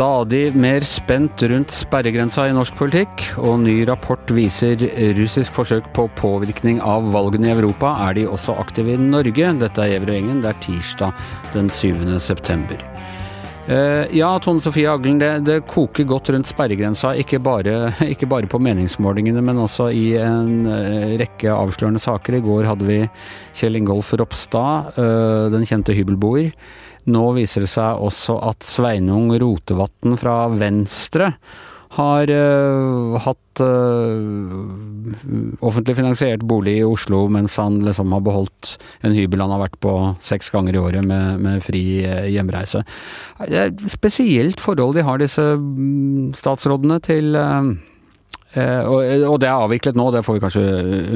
Stadig mer spent rundt sperregrensa i norsk politikk, og ny rapport viser russisk forsøk på påvirkning av valgene i Europa. Er de også aktive i Norge? Dette er Gjevrøy-gjengen. Det er tirsdag den 7. september. Uh, ja, Tone Sofie Aglen, det, det, koker godt rundt sperregrensa. Ikke bare, ikke bare, på meningsmålingene, men også i en uh, rekke avslørende saker. I går hadde vi Kjell Ingolf Ropstad, uh, den kjente hybelboer. Nå viser det seg også at Sveinung Rotevatn fra Venstre har hatt offentlig finansiert bolig i Oslo mens han liksom har beholdt en hybel han har vært på seks ganger i året med, med fri uh, hjemreise. Det er et spesielt forhold de har, disse um, statsrådene, til og, og, det er avviklet nå, det får vi kanskje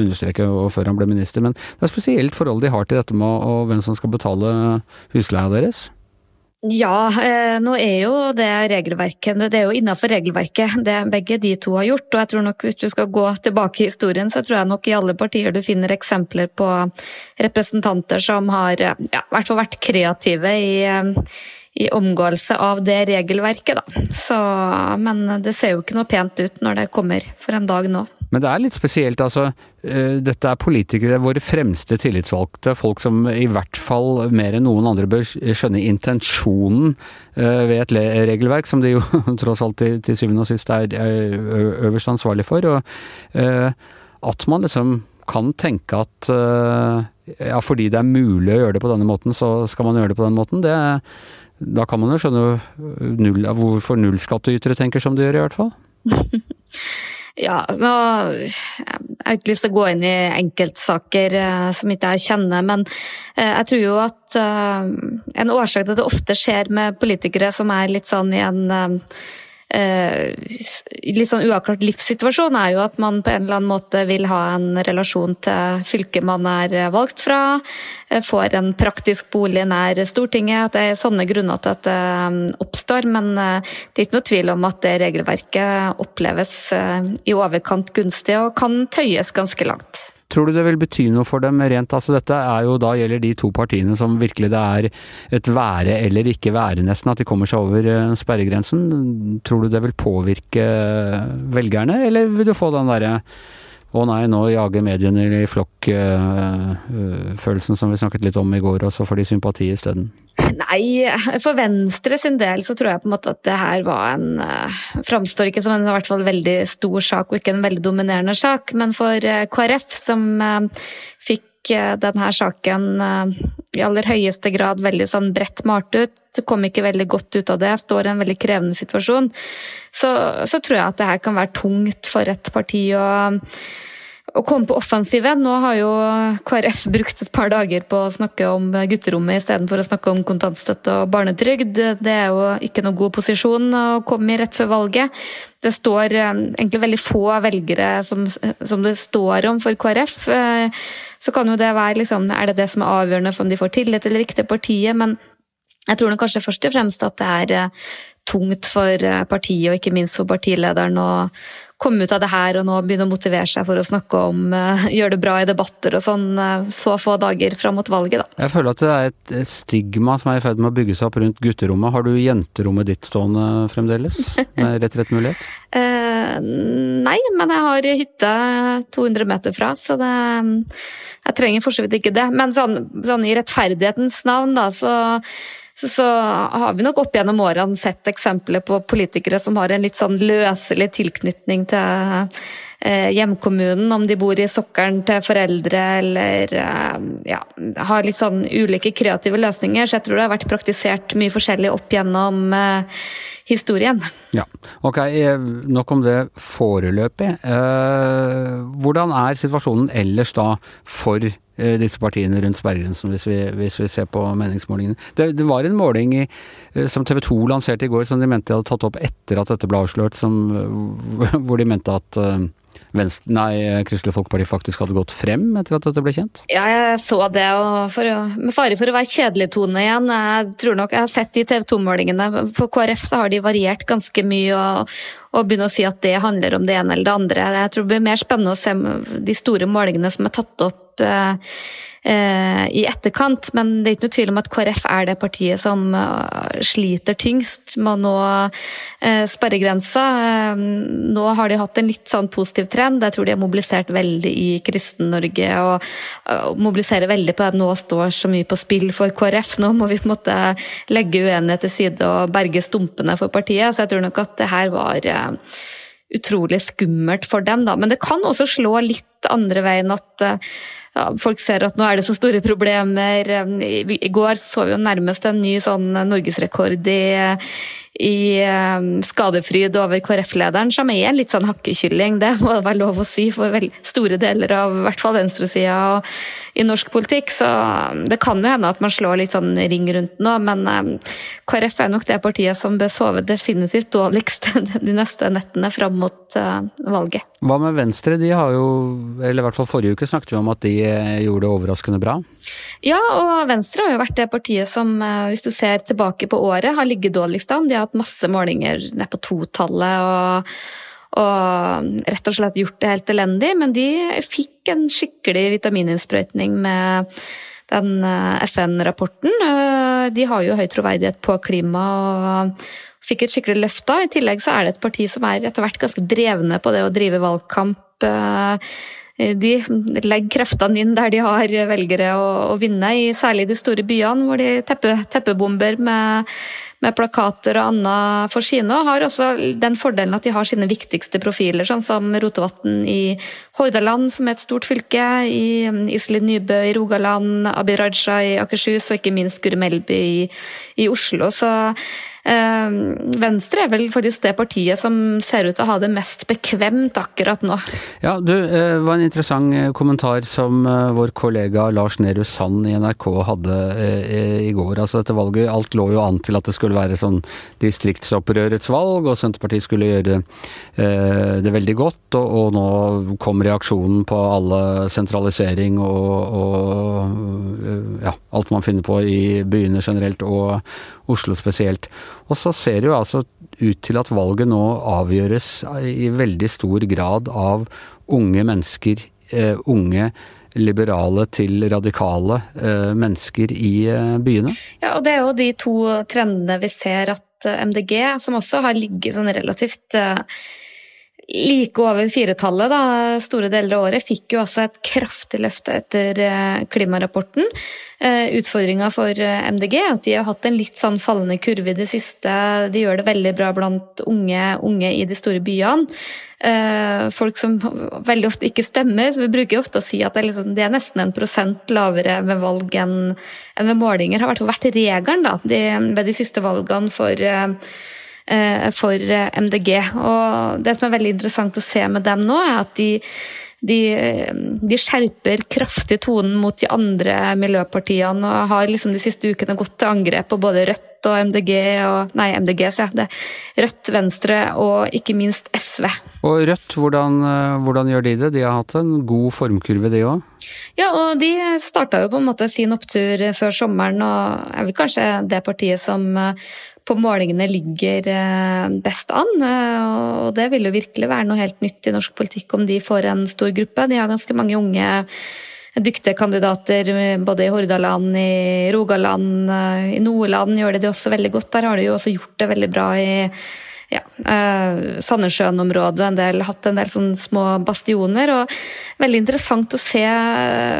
understreke før han ble minister, men det er spesielt forhold de har til dette med og hvem som skal betale husleia deres? Ja, eh, nå er jo det regelverket Det er jo innafor regelverket det begge de to har gjort. Og jeg tror nok hvis du skal gå tilbake i historien, så tror jeg nok i alle partier du finner eksempler på representanter som har ja, i hvert fall vært kreative i, i omgåelse av det regelverket, da. Så, men det ser jo ikke noe pent ut når det kommer for en dag nå. Men det er litt spesielt, altså. Eh, dette er politikere, våre fremste tillitsvalgte. Folk som i hvert fall mer enn noen andre bør skjønne intensjonen eh, ved et regelverk, som de jo tross alt til, til syvende og sist er øverst ansvarlig for. Og eh, at man liksom kan tenke at ja, fordi det er mulig å gjøre det på denne måten, så skal man gjøre det på den måten. Det, da kan man jo skjønne null, hvorfor nullskattytere tenker som de gjør, i hvert fall. Ja, nå Jeg har ikke lyst til å gå inn i enkeltsaker uh, som ikke jeg kjenner, men uh, jeg tror jo at uh, en årsak til at det ofte skjer med politikere som er litt sånn i en Eh, litt sånn uavklart livssituasjon er jo at man på en eller annen måte vil ha en relasjon til fylket man er valgt fra, eh, får en praktisk bolig nær Stortinget. At det er sånne grunner til at det eh, oppstår. Men det er ikke noe tvil om at det regelverket oppleves i overkant gunstig og kan tøyes ganske langt. Tror du det vil bety noe for dem rent altså Dette er jo da gjelder de to partiene som virkelig det er et være eller ikke være, nesten, at de kommer seg over eh, sperregrensen. Tror du det vil påvirke velgerne, eller vil du få den derre å nei, nå jager mediene i flokk-følelsen uh, uh, som vi snakket litt om i går, og så får de sympati isteden? Nei, for Venstre sin del så tror jeg på en måte at det her var en uh, Framstår ikke som en i hvert fall veldig stor sak og ikke en veldig dominerende sak, men for KrF, som fikk denne saken i aller høyeste grad veldig sånn bredt malt ut, kom ikke veldig godt ut av det, står i en veldig krevende situasjon, så, så tror jeg at det her kan være tungt for et parti å å komme på offensiven. Nå har jo KrF brukt et par dager på å snakke om gutterommet istedenfor å snakke om kontantstøtte og barnetrygd. Det er jo ikke noen god posisjon å komme i rett før valget. Det står eh, egentlig veldig få velgere som, som det står om for KrF. Eh, så kan jo det være liksom, Er det det som er avgjørende for om de får tillit eller ikke til partiet? Men jeg tror kanskje først og fremst at det er eh, tungt for partiet, og ikke minst for partilederen, å komme ut av det her og nå begynne å motivere seg for å snakke om uh, gjøre det bra i debatter og sånn uh, så få dager fram mot valget, da. Jeg føler at det er et stigma som er i ferd med å bygge seg opp rundt gutterommet. Har du jenterommet ditt stående fremdeles, med rett rett mulighet? eh, nei, men jeg har hytte 200 meter fra, så det Jeg trenger for så vidt ikke det. Men sånn, sånn i rettferdighetens navn, da, så så har vi nok opp gjennom årene sett eksempler på politikere som har en litt sånn løselig tilknytning til eh, hjemkommunen, om de bor i sokkelen til foreldre eller eh, ja, har litt sånn ulike kreative løsninger. Så jeg tror det har vært praktisert mye forskjellig opp gjennom eh, historien. Ja, ok. Nok om det foreløpig. Hvordan er situasjonen ellers da for disse partiene rundt sperregrensen, hvis vi, hvis vi ser på meningsmålingene. Det, det, var en måling i, eh, som TV 2 lanserte i går, som de mente de hadde tatt opp etter at dette ble avslørt, som, hvor de mente at Venstre, nei, Kristelig Folkeparti faktisk hadde gått frem etter at dette ble kjent? Ja, jeg så det, og for, med fare for å være kjedelig tone igjen. Jeg tror nok jeg har sett de TV 2-målingene. På KrF så har de variert ganske mye. og og begynne å si at det handler om det ene eller det andre. Jeg tror det blir mer spennende å se de store målingene som er tatt opp eh, i etterkant. Men det er ikke noe tvil om at KrF er det partiet som eh, sliter tyngst med å nå eh, sperregrensa. Nå har de hatt en litt sånn positiv trend. Jeg tror de har mobilisert veldig i Kristen-Norge og, mobiliserer veldig på at nå står så mye på spill for KrF. Nå må vi på en måte legge uenighet til side og berge stumpene for partiet. Så jeg tror nok at det her var utrolig skummelt for dem, da. Men det kan også slå litt andre veien at ja, folk ser at nå er det så store problemer. I går så vi jo nærmest en ny sånn norgesrekord i i ehm, skadefryd over KrF-lederen, som er en litt sånn hakkekylling, det må være lov å si for store deler av i hvert fall venstresida i norsk politikk. Så ehm, det kan jo hende at man slår litt sånn ring rundt nå, men ehm, KrF er nok det partiet som bør sove definitivt dårligst de neste nettene fram mot eh, valget. Hva med Venstre? De har jo, eller i hvert fall forrige uke snakket vi om at de eh, gjorde det overraskende bra? Ja, og Venstre har jo vært det partiet som, eh, hvis du ser tilbake på året, har ligget dårligst an. De har hatt masse målinger ned på totallet og, og rett og slett gjort det helt elendig. Men de fikk en skikkelig vitamininnsprøytning med den eh, FN-rapporten. Eh, de har jo høy troverdighet på klima og fikk et skikkelig løft da. I tillegg så er det et parti som er etter hvert ganske drevne på det å drive valgkamp de legger kreftene inn der de har velgere å, å vinne, i særlig de store byene, hvor de teppe, teppebomber med, med, plakater og annet for sine. Og har også den fordelen at de har sine viktigste profiler, sånn som Rotevatn i Hordaland, som er et stort fylke, i Iselin Nybø i Rogaland, Abid Raja i Akershus og ikke minst Guri Melby i, i Oslo. Så Venstre er vel faktisk det partiet som ser ut til å ha det mest bekvemt akkurat nå. Ja, du, det eh, var en interessant eh, kommentar som eh, vår kollega Lars Nehru Sand i NRK hadde i går. Altså dette valget, alt lå jo an til at det skulle være sånn distriktsopprørets valg, og Senterpartiet skulle gjøre det veldig godt. Og nå kom reaksjonen på alle sentralisering og, og ja, alt man finner på i byene generelt og Oslo spesielt. Og så ser det jo altså ut til at valget nå avgjøres i veldig stor grad av unge mennesker, uh, unge liberale til radikale uh, mennesker i uh, byene. Ja, og det er jo de to trendene vi ser at MDG, som også har ligget sånn relativt like over firetallet da, store deler av året, fikk jo også et kraftig løfte etter eh, klimarapporten. Eh, Utfordringa for eh, MDG er at de har hatt en litt sånn fallende kurve i det siste. De gjør det veldig bra blant unge, unge i de store byene. Folk som veldig ofte ikke stemmer, så vi bruker ofte å si at det er, liksom, det er nesten en prosent lavere ved valg enn ved målinger. Det har vært regelen da, de, ved de siste valgene for for eh, MDG. Og det som er veldig interessant å se med dem nå, er at de, de, eh, de skjerper kraftig tonen mot de andre miljøpartiene og har liksom de siste ukene gått til angrep på både Rødt og MDG og Nei, MDG, sier jeg. Det. Rødt, Venstre og ikke minst SV. Og Rødt, hvordan, hvordan gjør de det? De har hatt en god formkurve, de òg? Ja, og de starta jo på en måte sin opptur før sommeren, og er vel kanskje det partiet som på målingene ligger eh, best an. Eh, og det vil jo virkelig være noe helt nytt i norsk politikk om de får en stor gruppe. De har ganske mange unge dyktige kandidater både i Hordaland, i Rogaland, eh, i Nordland gjør de det også veldig godt. Der har de jo også gjort det veldig bra i ja, eh, Sandnessjøen-området en del, hatt en del sånne små bastioner. og Veldig interessant å se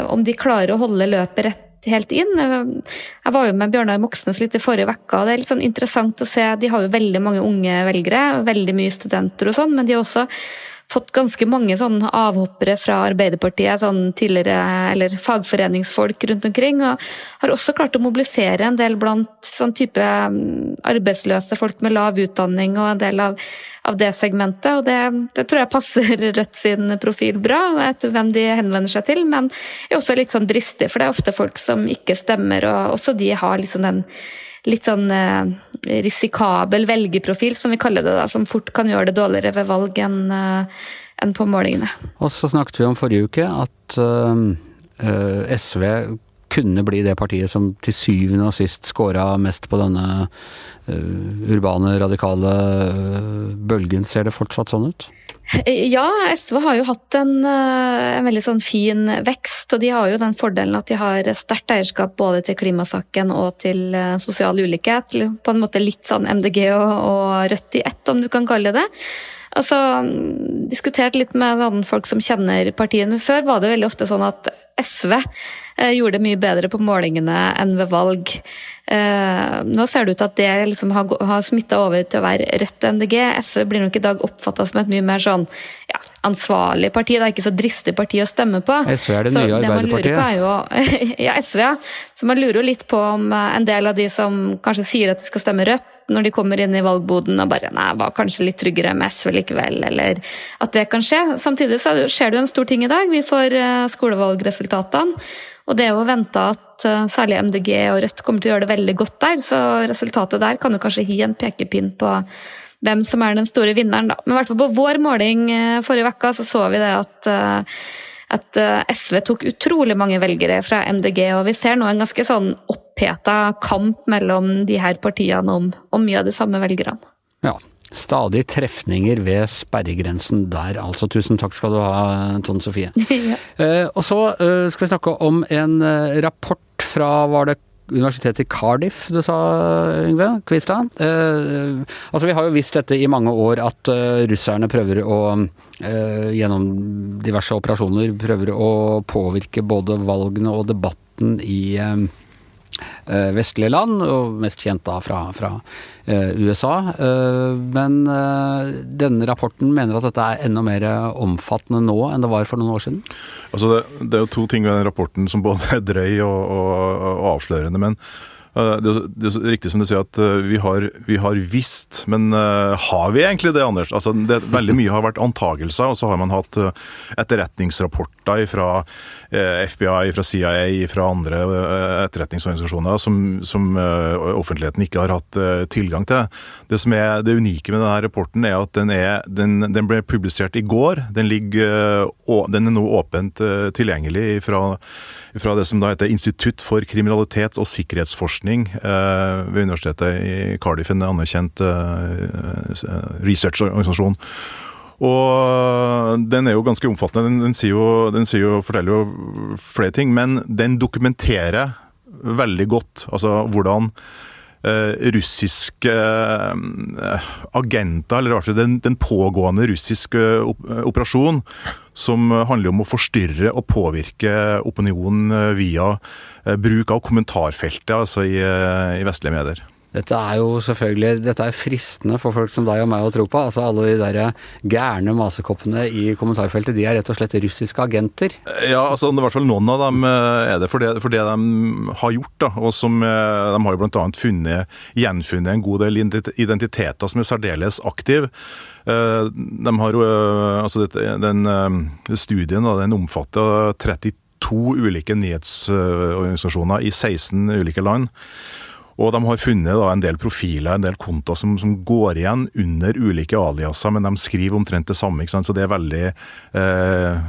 om de klarer å holde løpet rett helt inn. Jeg var jo med Bjørnar Moxnes litt i forrige uke, og det er litt sånn interessant å se. De har jo veldig mange unge velgere, veldig mye studenter og sånn, men de har også fått ganske mange sånn avhoppere fra Arbeiderpartiet, sånn tidligere eller fagforeningsfolk rundt omkring. Og har også klart å mobilisere en del blant sånn type mm, arbeidsløse folk med lav utdanning og en del av av det segmentet. Og det, det, tror jeg passer Rødt sin profil bra, etter hvem de henvender seg til. Men er også litt sånn dristig, for det er ofte folk som ikke stemmer, og også de har liksom den litt sånn eh, risikabel velgerprofil, som vi kaller det, da, som fort kan gjøre det dårligere ved valg enn eh, enn på målingene. Og så snakket vi om forrige uke at uh, SV kunne bli det partiet som til syvende og sist scora mest på denne uh, urbane, radikale uh, bølgen. Ser det fortsatt sånn ut? Ja, SV har jo hatt en, en, veldig sånn fin vekst. Og de har jo den fordelen at de har sterkt eierskap både til klimasaken og til sosial ulikhet. På en måte litt sånn MDG og, og Rødt i ett, om du kan kalle det. Altså, diskutert litt med sånn folk som kjenner partiene før, var det veldig ofte sånn at SV eh, gjorde det mye bedre på målingene enn ved valg. Eh, nå ser det ut til at det liksom har, har smitta over til å være Rødt og MDG. SV blir nok i dag oppfatta som et mye mer sånn ja, ansvarlig parti. Det er ikke så dristig parti å stemme på. SV er det nye Arbeiderpartiet. Jo, ja, SV, ja. Så man lurer jo litt på om eh, en del av de som kanskje sier at de skal stemme Rødt, når de kommer inn i valgboden og bare nei, var kanskje litt tryggere med SV likevel, eller at det kan skje. Samtidig så skjer det jo en stor ting i dag. Vi får eh, skolevalgresultatene. Og det er jo venta at eh, særlig MDG og Rødt kommer til å gjøre det veldig godt der, så resultatet der kan jo kanskje gi en pekepinn på hvem som er den store vinneren, da. Men i hvert fall på vår måling eh, forrige uke så så vi det at at SV tok utrolig mange velgere fra MDG, og vi ser nå en ganske sånn oppheta kamp mellom de her partiene om, om mye av de samme velgerne. Ja, Stadig trefninger ved sperregrensen der, altså. Tusen takk skal du ha, Tone Sofie. ja. eh, og så eh, skal vi snakke om en eh, rapport fra var det Universitetet i Cardiff du sa, Yngve Kvistad? Eh, altså Vi har jo visst dette i mange år at uh, russerne prøver å uh, gjennom diverse operasjoner prøver å påvirke både valgene og debatten i uh, Eh, vestlige land, og mest kjent da fra, fra eh, USA. Eh, men denne rapporten mener at dette er enda mer omfattende nå enn det var for noen år siden? Altså det, det er jo to ting ved den rapporten som både er drøy og, og, og avslørende. men Eh, det, er riktig som du sier at eh, vi har, vi har visst, men uh, har vi egentlig det, Anders? Altså, det, veldig mye har vært antagelser, og så har man hatt uh, etterretningsrapporter fra FBI, fra CIA, fra andre etterretningsorganisasjoner som, som offentligheten ikke har hatt tilgang til. Det som er det unike med denne rapporten, er at den, er, den, den ble publisert i går. Den, ligger, den er nå åpent tilgjengelig fra fra det som da heter Institutt for kriminalitet og sikkerhetsforskning eh, ved Universitetet i Cardiff, en anerkjent eh, researchorganisasjon. Og den er jo ganske omfattende. Den, den, sier jo, den sier jo, forteller jo flere ting, men den dokumenterer veldig godt altså hvordan Eh, russiske eh, agenter, eller i hvert fall den, den pågående russiske operasjonen, som handler om å forstyrre og påvirke opinionen via eh, bruk av kommentarfeltet altså i, i vestlige medier. Dette er jo selvfølgelig dette er fristende for folk som deg og meg å tro på. Altså Alle de der gærne masekoppene i kommentarfeltet, de er rett og slett russiske agenter? Ja, altså i hvert fall noen av dem eh, er det for det, for det de har gjort. da, og som eh, De har jo bl.a. funnet, gjenfunnet en god del identiteter som er særdeles aktive. Eh, de har jo, altså den Studien den omfatter 32 ulike nyhetsorganisasjoner i 16 ulike land. Og de har funnet da, en del profiler, en del kontoer som, som, går igjen under ulike aliaser, men de skriver omtrent det samme. ikke sant? Så det er veldig eh,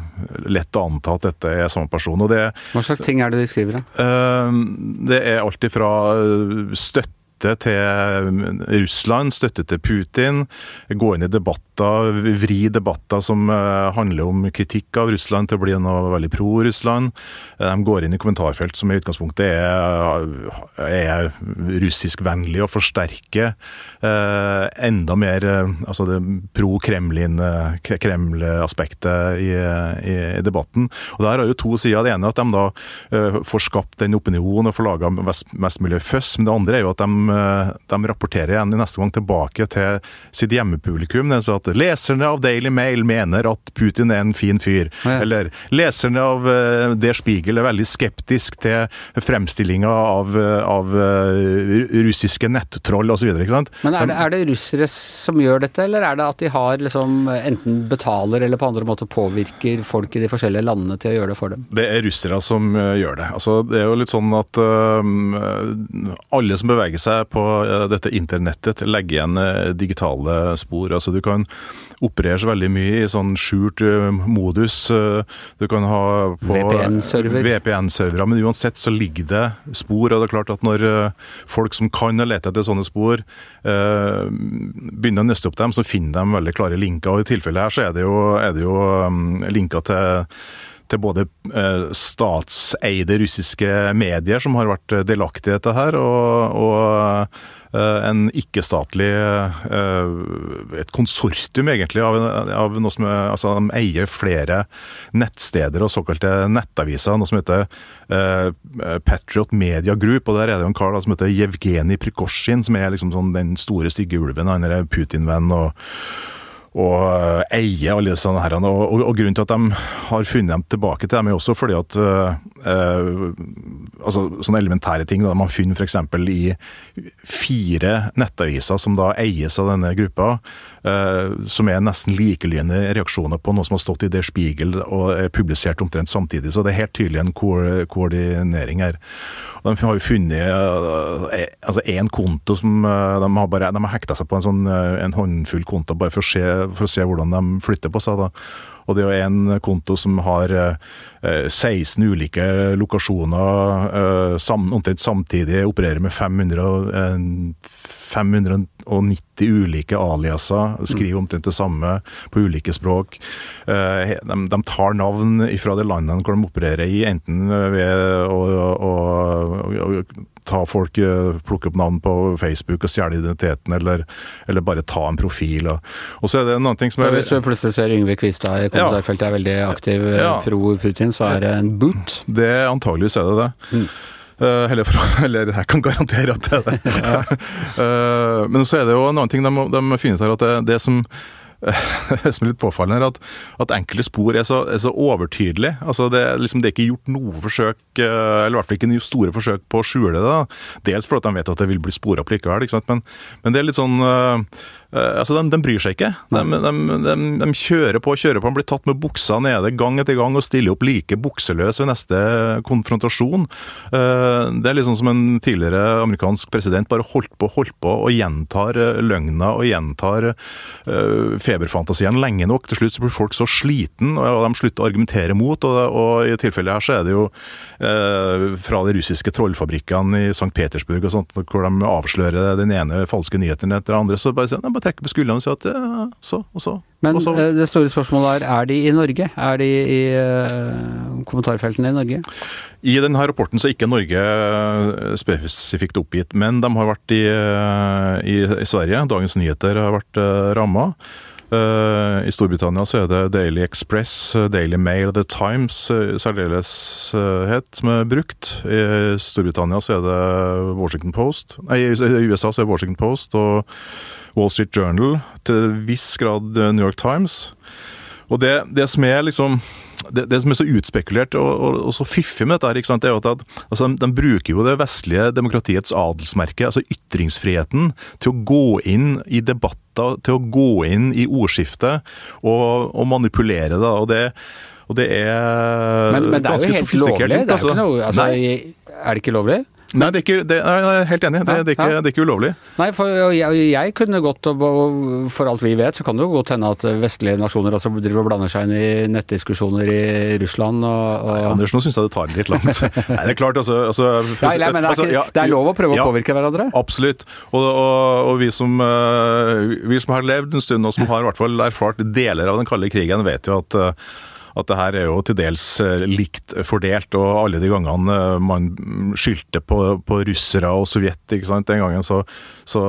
lett å anta at dette er samme person. Det, Hva slags ting er det de skriver? Da? Eh, det er alt ifra støtte støtte til Russland, støtte til Putin, gå inn i debatter, vri debatter som eh, handler om kritikk av Russland til å bli noe veldig pro-Russland. Eh, de går inn i kommentarfelt som i utgangspunktet er, er russiskvennlig og forsterker eh, enda mer altså det pro-Kremlin, Kreml-aspektet i, i, debatten. Og Der har jo to sider. Det ene er at de da får skapt den opinionen og får laga mest, mest mulig føss. Men det andre er jo at de Eh, de, rapporterer igjen i neste gang tilbake til sitt hjemmepublikum. Det er at leserne av Daily Mail mener at Putin er en fin fyr. Ja. Eller leserne av uh, Der Spiegel er veldig skeptisk til fremstillinga av, av uh, russiske nettroll osv. Men er det, er det russere som gjør dette, eller er det at de har liksom enten betaler eller på andre måter påvirker folk i de forskjellige landene til å gjøre det for dem? Det er russere som gjør det. Altså, det er jo litt sånn at alle som beveger seg på dette internettet legge igjen digitale spor. Altså Du kan operere så veldig mye i sånn skjult modus. Du kan ha på VPN-server. VPN-servere, men uansett så ligger det spor. og det er klart at Når folk som kan lete etter sånne spor, begynner å nøste opp dem, så finner de veldig klare linker. og I tilfellet her så er det jo, er det jo linker til til både eh, statseide russiske medier som har vært delaktige i dette her, og, og Eh, en ikke-statlig eh, Et konsortium, egentlig, av, av, noe som altså, De eier flere nettsteder og såkalte nettaviser. Noe som heter Patriot Media Group. og Der er det en kar da, som heter Jevgenij Prikosjin, som er liksom sånn den store, stygge ulven. Han er Putin-venn. og og eh, eie alle disse her. Og, og, og, grunnen til at de har funnet dem tilbake til dem, er også fordi at uh, altså Sånne elementære ting. Da, man finner f.eks. i fire nettaviser som da eies av denne gruppa, uh, som er nesten likelydende reaksjoner på noe som har stått i Der Spiegel og er publisert omtrent samtidig. Så det er helt tydelig en ko koordinering her. Og De har jo funnet uh, altså konto som de har, bare, har hekta seg på en, sånn, en håndfull konto bare for å se for å se hvordan de flytter på seg. da. Og det er jo en konto som har eh, 16 ulike lokasjoner eh, omtrent samtidig, opererer med 500, eh, 590 ulike aliaser, skriver omtrent det samme på ulike språk. Eh, de, de, tar navn fra det landet hvor de opererer i, enten ved å ta folk, eh, plukke opp navn på Facebook og stjele identiteten, eller, eller, bare ta en profil. Og, så er det en annen ting som er Hvis du plutselig ser Yngve Kvistad i kommentarfeltet er veldig aktiv eh, ja. pro Putin, så er det en boot? Det Antageligvis er det det. Mm. Uh, eller, for, eller, jeg kan garantere at det er det. Ja. uh, men så er det jo en annen ting de, de finner her, at det, det som som er litt påfallende, er at, at enkelte spor er så, er så overtydelige. Altså det, liksom, det, er ikke gjort noe forsøk, eh, eller i hvert fall ikke store forsøk på å skjule det. da. Dels fordi de vet at det vil bli spora opp likevel, men, men, det er litt sånn Uh, altså, de, de, bryr seg ikke. De, de, de, kjører på og kjører på. De blir tatt med buksa nede gang etter gang og stiller opp like bukseløs ved neste konfrontasjon. Uh, det er liksom som en tidligere amerikansk president bare holdt på holdt på og gjentar uh, løgna og gjentar feberfantasien lenge nok. Til slutt så blir folk så sliten, og de slutter å argumentere mot. Og, og i tilfellet her så er det jo fra de russiske trollfabrikkene i St. Petersburg og sånt, hvor de avslører den ene falske nyheten etter den andre. så bare sier bare trekke på skuldrene og si at ja, så og så. Men og så. Eh, det store spørsmålet er, er de i Norge? Er de i uh, kommentarfeltene i Norge? I denne rapporten så er ikke Norge eh, spesifikt oppgitt, men de har vært i, i, i Sverige. Dagens Nyheter har vært uh, ramma. Uh, I Storbritannia så er det Daily Express, Daily Mail, The Times i særdeleshet som er brukt. I Storbritannia så er det Washington Post Nei, i USA så er det Washington Post og Wall Street Journal, til viss grad eh, New York Times. Og det, det som er liksom det, det, som er så utspekulert og, og, og så fiffig med dette, her, det er jo at altså, de, de, bruker jo det vestlige demokratiets adelsmerke, altså ytringsfriheten, til å gå inn i debatter, til å gå inn i ordskiftet og, og manipulere det. Og det, og det er men, men det er jo helt lovlig? Det er, altså, noe, altså, er det ikke lovlig? Nei, det er ikke, det, jeg er helt enig. Det, det, er ikke, det, er ikke, ulovlig. Nei, for jeg, jeg kunne godt, for alt vi vet, så kan det jo godt hende at vestlige nasjoner også driver og blander seg inn i nettdiskusjoner i Russland og, og... Nei, Anders, nå syns jeg det tar litt langt. Nei, det er klart, altså, altså, for, nei, men det er, altså, ja, det er, lov å prøve ja, å påvirke hverandre? Absolutt. Og, og, og vi, som, uh, vi, som, har levd en stund, og som har i hvert fall erfart deler av den kalde krigen, vet jo at uh, at det her er jo til dels eh, likt fordelt. Og alle de gangene eh, man skyldte på, på russere og Sovjet, ikke sant? den gangen så, så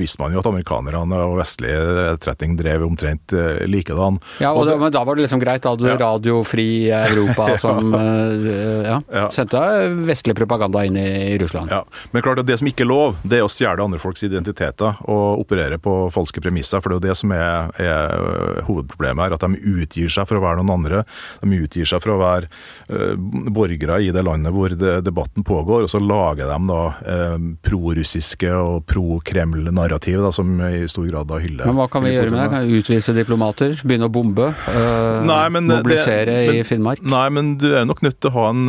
visste man jo at amerikanerne og vestlig etterretning drev omtrent eh, likedan. Ja, og, og det, men da var det liksom greit. Da hadde du ja. radiofri Europa som ja, ja. sendte vestlig propaganda inn i, i, Russland. Ja, Men klart at det som ikke er lov, det er å stjele andre folks identiteter og operere på falske premisser. For det er jo det som er, er hovedproblemet her. At de utgir seg for å være noen andre andre. De utgir seg for å være uh, borgere i det landet hvor det, debatten pågår, og så lager de da uh, prorussiske og pro-Kreml-narrativ som i stor grad da hyller Men hva kan vi gjøre med det? Kan vi utvise diplomater? Begynne å bombe? Uh, nei, men, mobilisere det, men, i Finnmark? Nei, men du er nok nødt til å ha en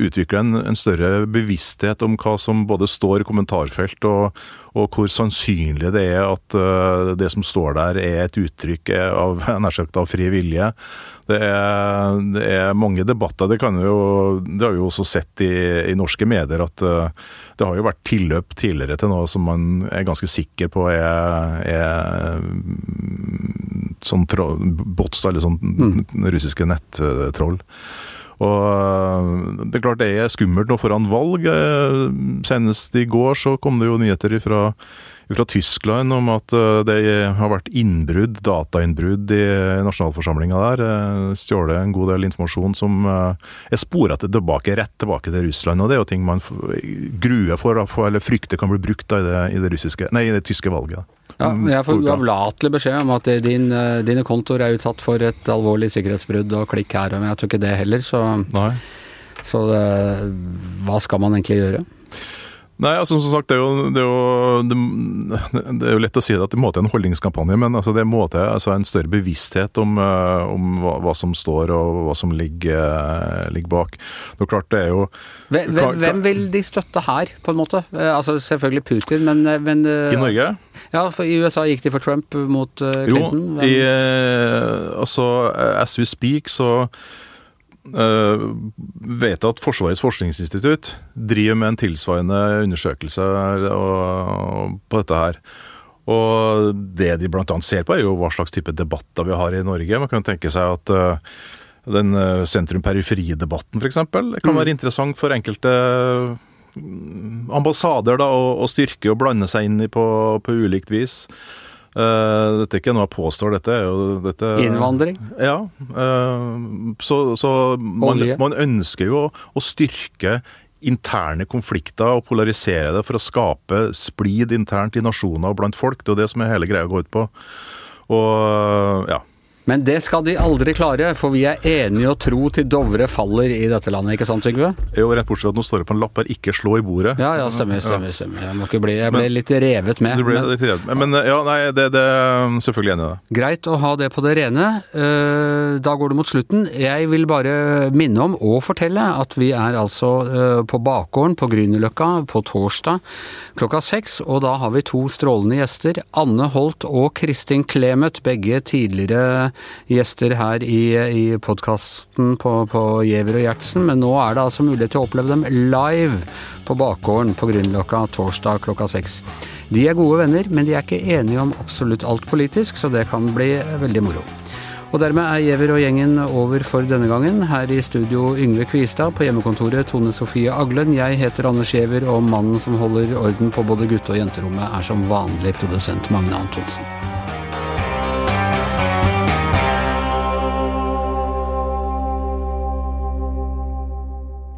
utvikle en, en større bevissthet om hva som både står i kommentarfelt og, og hvor sannsynlig det er at uh, det som står der er et uttrykk av, av fri vilje. Det er, det er, mange debatter. Det, kan jo, det har vi jo også sett i, i norske medier at uh, det har jo vært tilløp tidligere til noe som man er ganske sikker på er, er sånn bots, eller sånn mm. russiske nettroll. Og eh, det er klart det er skummelt nå foran valg. Eh, senest i går så kom det jo nyheter fra, fra Tyskland om at eh, det har vært innbrudd, datainnbrudd i nasjonalforsamlinga der. Stjålet en god del informasjon som er spora tilbake, rett tilbake til Russland. Og det er jo ting man gruer for, eller frykter kan bli brukt da, i, det, i, det russiske, nei, i det tyske valget. Ja, mm, jeg får uavlatelig beskjed om at din, eh, dine kontoer er utsatt for et alvorlig sikkerhetsbrudd og klikk her, men jeg tror ikke det heller, så, så det, eh, hva skal man egentlig gjøre? Nei, altså som sagt, det er jo, det er jo, det, er jo lett å si det at det må til en holdningskampanje, men altså, det må til altså en større bevissthet om, uh, om hva, hva, som står og hva som ligger, uh, ligger bak. Det er klart det er jo hvem, hvem, vil de støtte her, på en måte? Uh, altså Selvfølgelig Putin, men, men I Norge? Ja, for I USA gikk de for Trump mot Clinton. Jo, i, altså as we speak, så Uh, vet at Forsvarets forskningsinstitutt driver med en tilsvarende undersøkelse og, på dette her. Og det de bl.a. ser på, er jo hva slags type debatter vi har i Norge. Man kan tenke seg at uh, den sentrum-periferi-debatten f.eks. kan mm. være interessant for enkelte ambassader da, å, styrke og blande seg inn i på, på ulikt vis. Uh, dette er ikke noe jeg påstår, dette er jo dette, Innvandring? Ja. Uh, så, så man, man, ønsker jo å, å, styrke interne konflikter og polarisere det for å skape splid internt i nasjoner og blant folk. Det er jo det som er hele greia går ut på. Og ja. Men det skal de aldri klare, for vi er enige og tro til Dovre faller i dette landet, ikke sant Trygve? Jo, rett bortsett fra at nå står det på en lapp her 'ikke slå i bordet'. Ja, ja, stemmer. stemmer, stemmer. Jeg, må ikke bli, jeg ble men, litt revet med. Du ble men, litt revet med. Men ja, nei, det, det selvfølgelig enig i det. Greit å ha det på det rene. Eh, da går det mot slutten. Jeg vil bare minne om og fortelle at vi er altså eh, på bakgården på Grünerløkka på torsdag klokka seks, og da har vi to strålende gjester. Anne Holt og Kristin Clemet, begge tidligere gjester her i, i podkasten på, på Giæver og Gjertsen, men nå er det altså mulighet til å oppleve dem live på bakgården på Grünerløkka torsdag klokka seks. De er gode venner, men de er ikke enige om absolutt alt politisk, så det kan bli veldig moro. Og dermed er Giæver og gjengen over for denne gangen. Her i studio Yngve Kvistad, på hjemmekontoret Tone Sofie Aglen. Jeg heter Anders Giæver, og mannen som holder orden på både gutte- og jenterommet, er som vanlig produsent Magne Antonsen.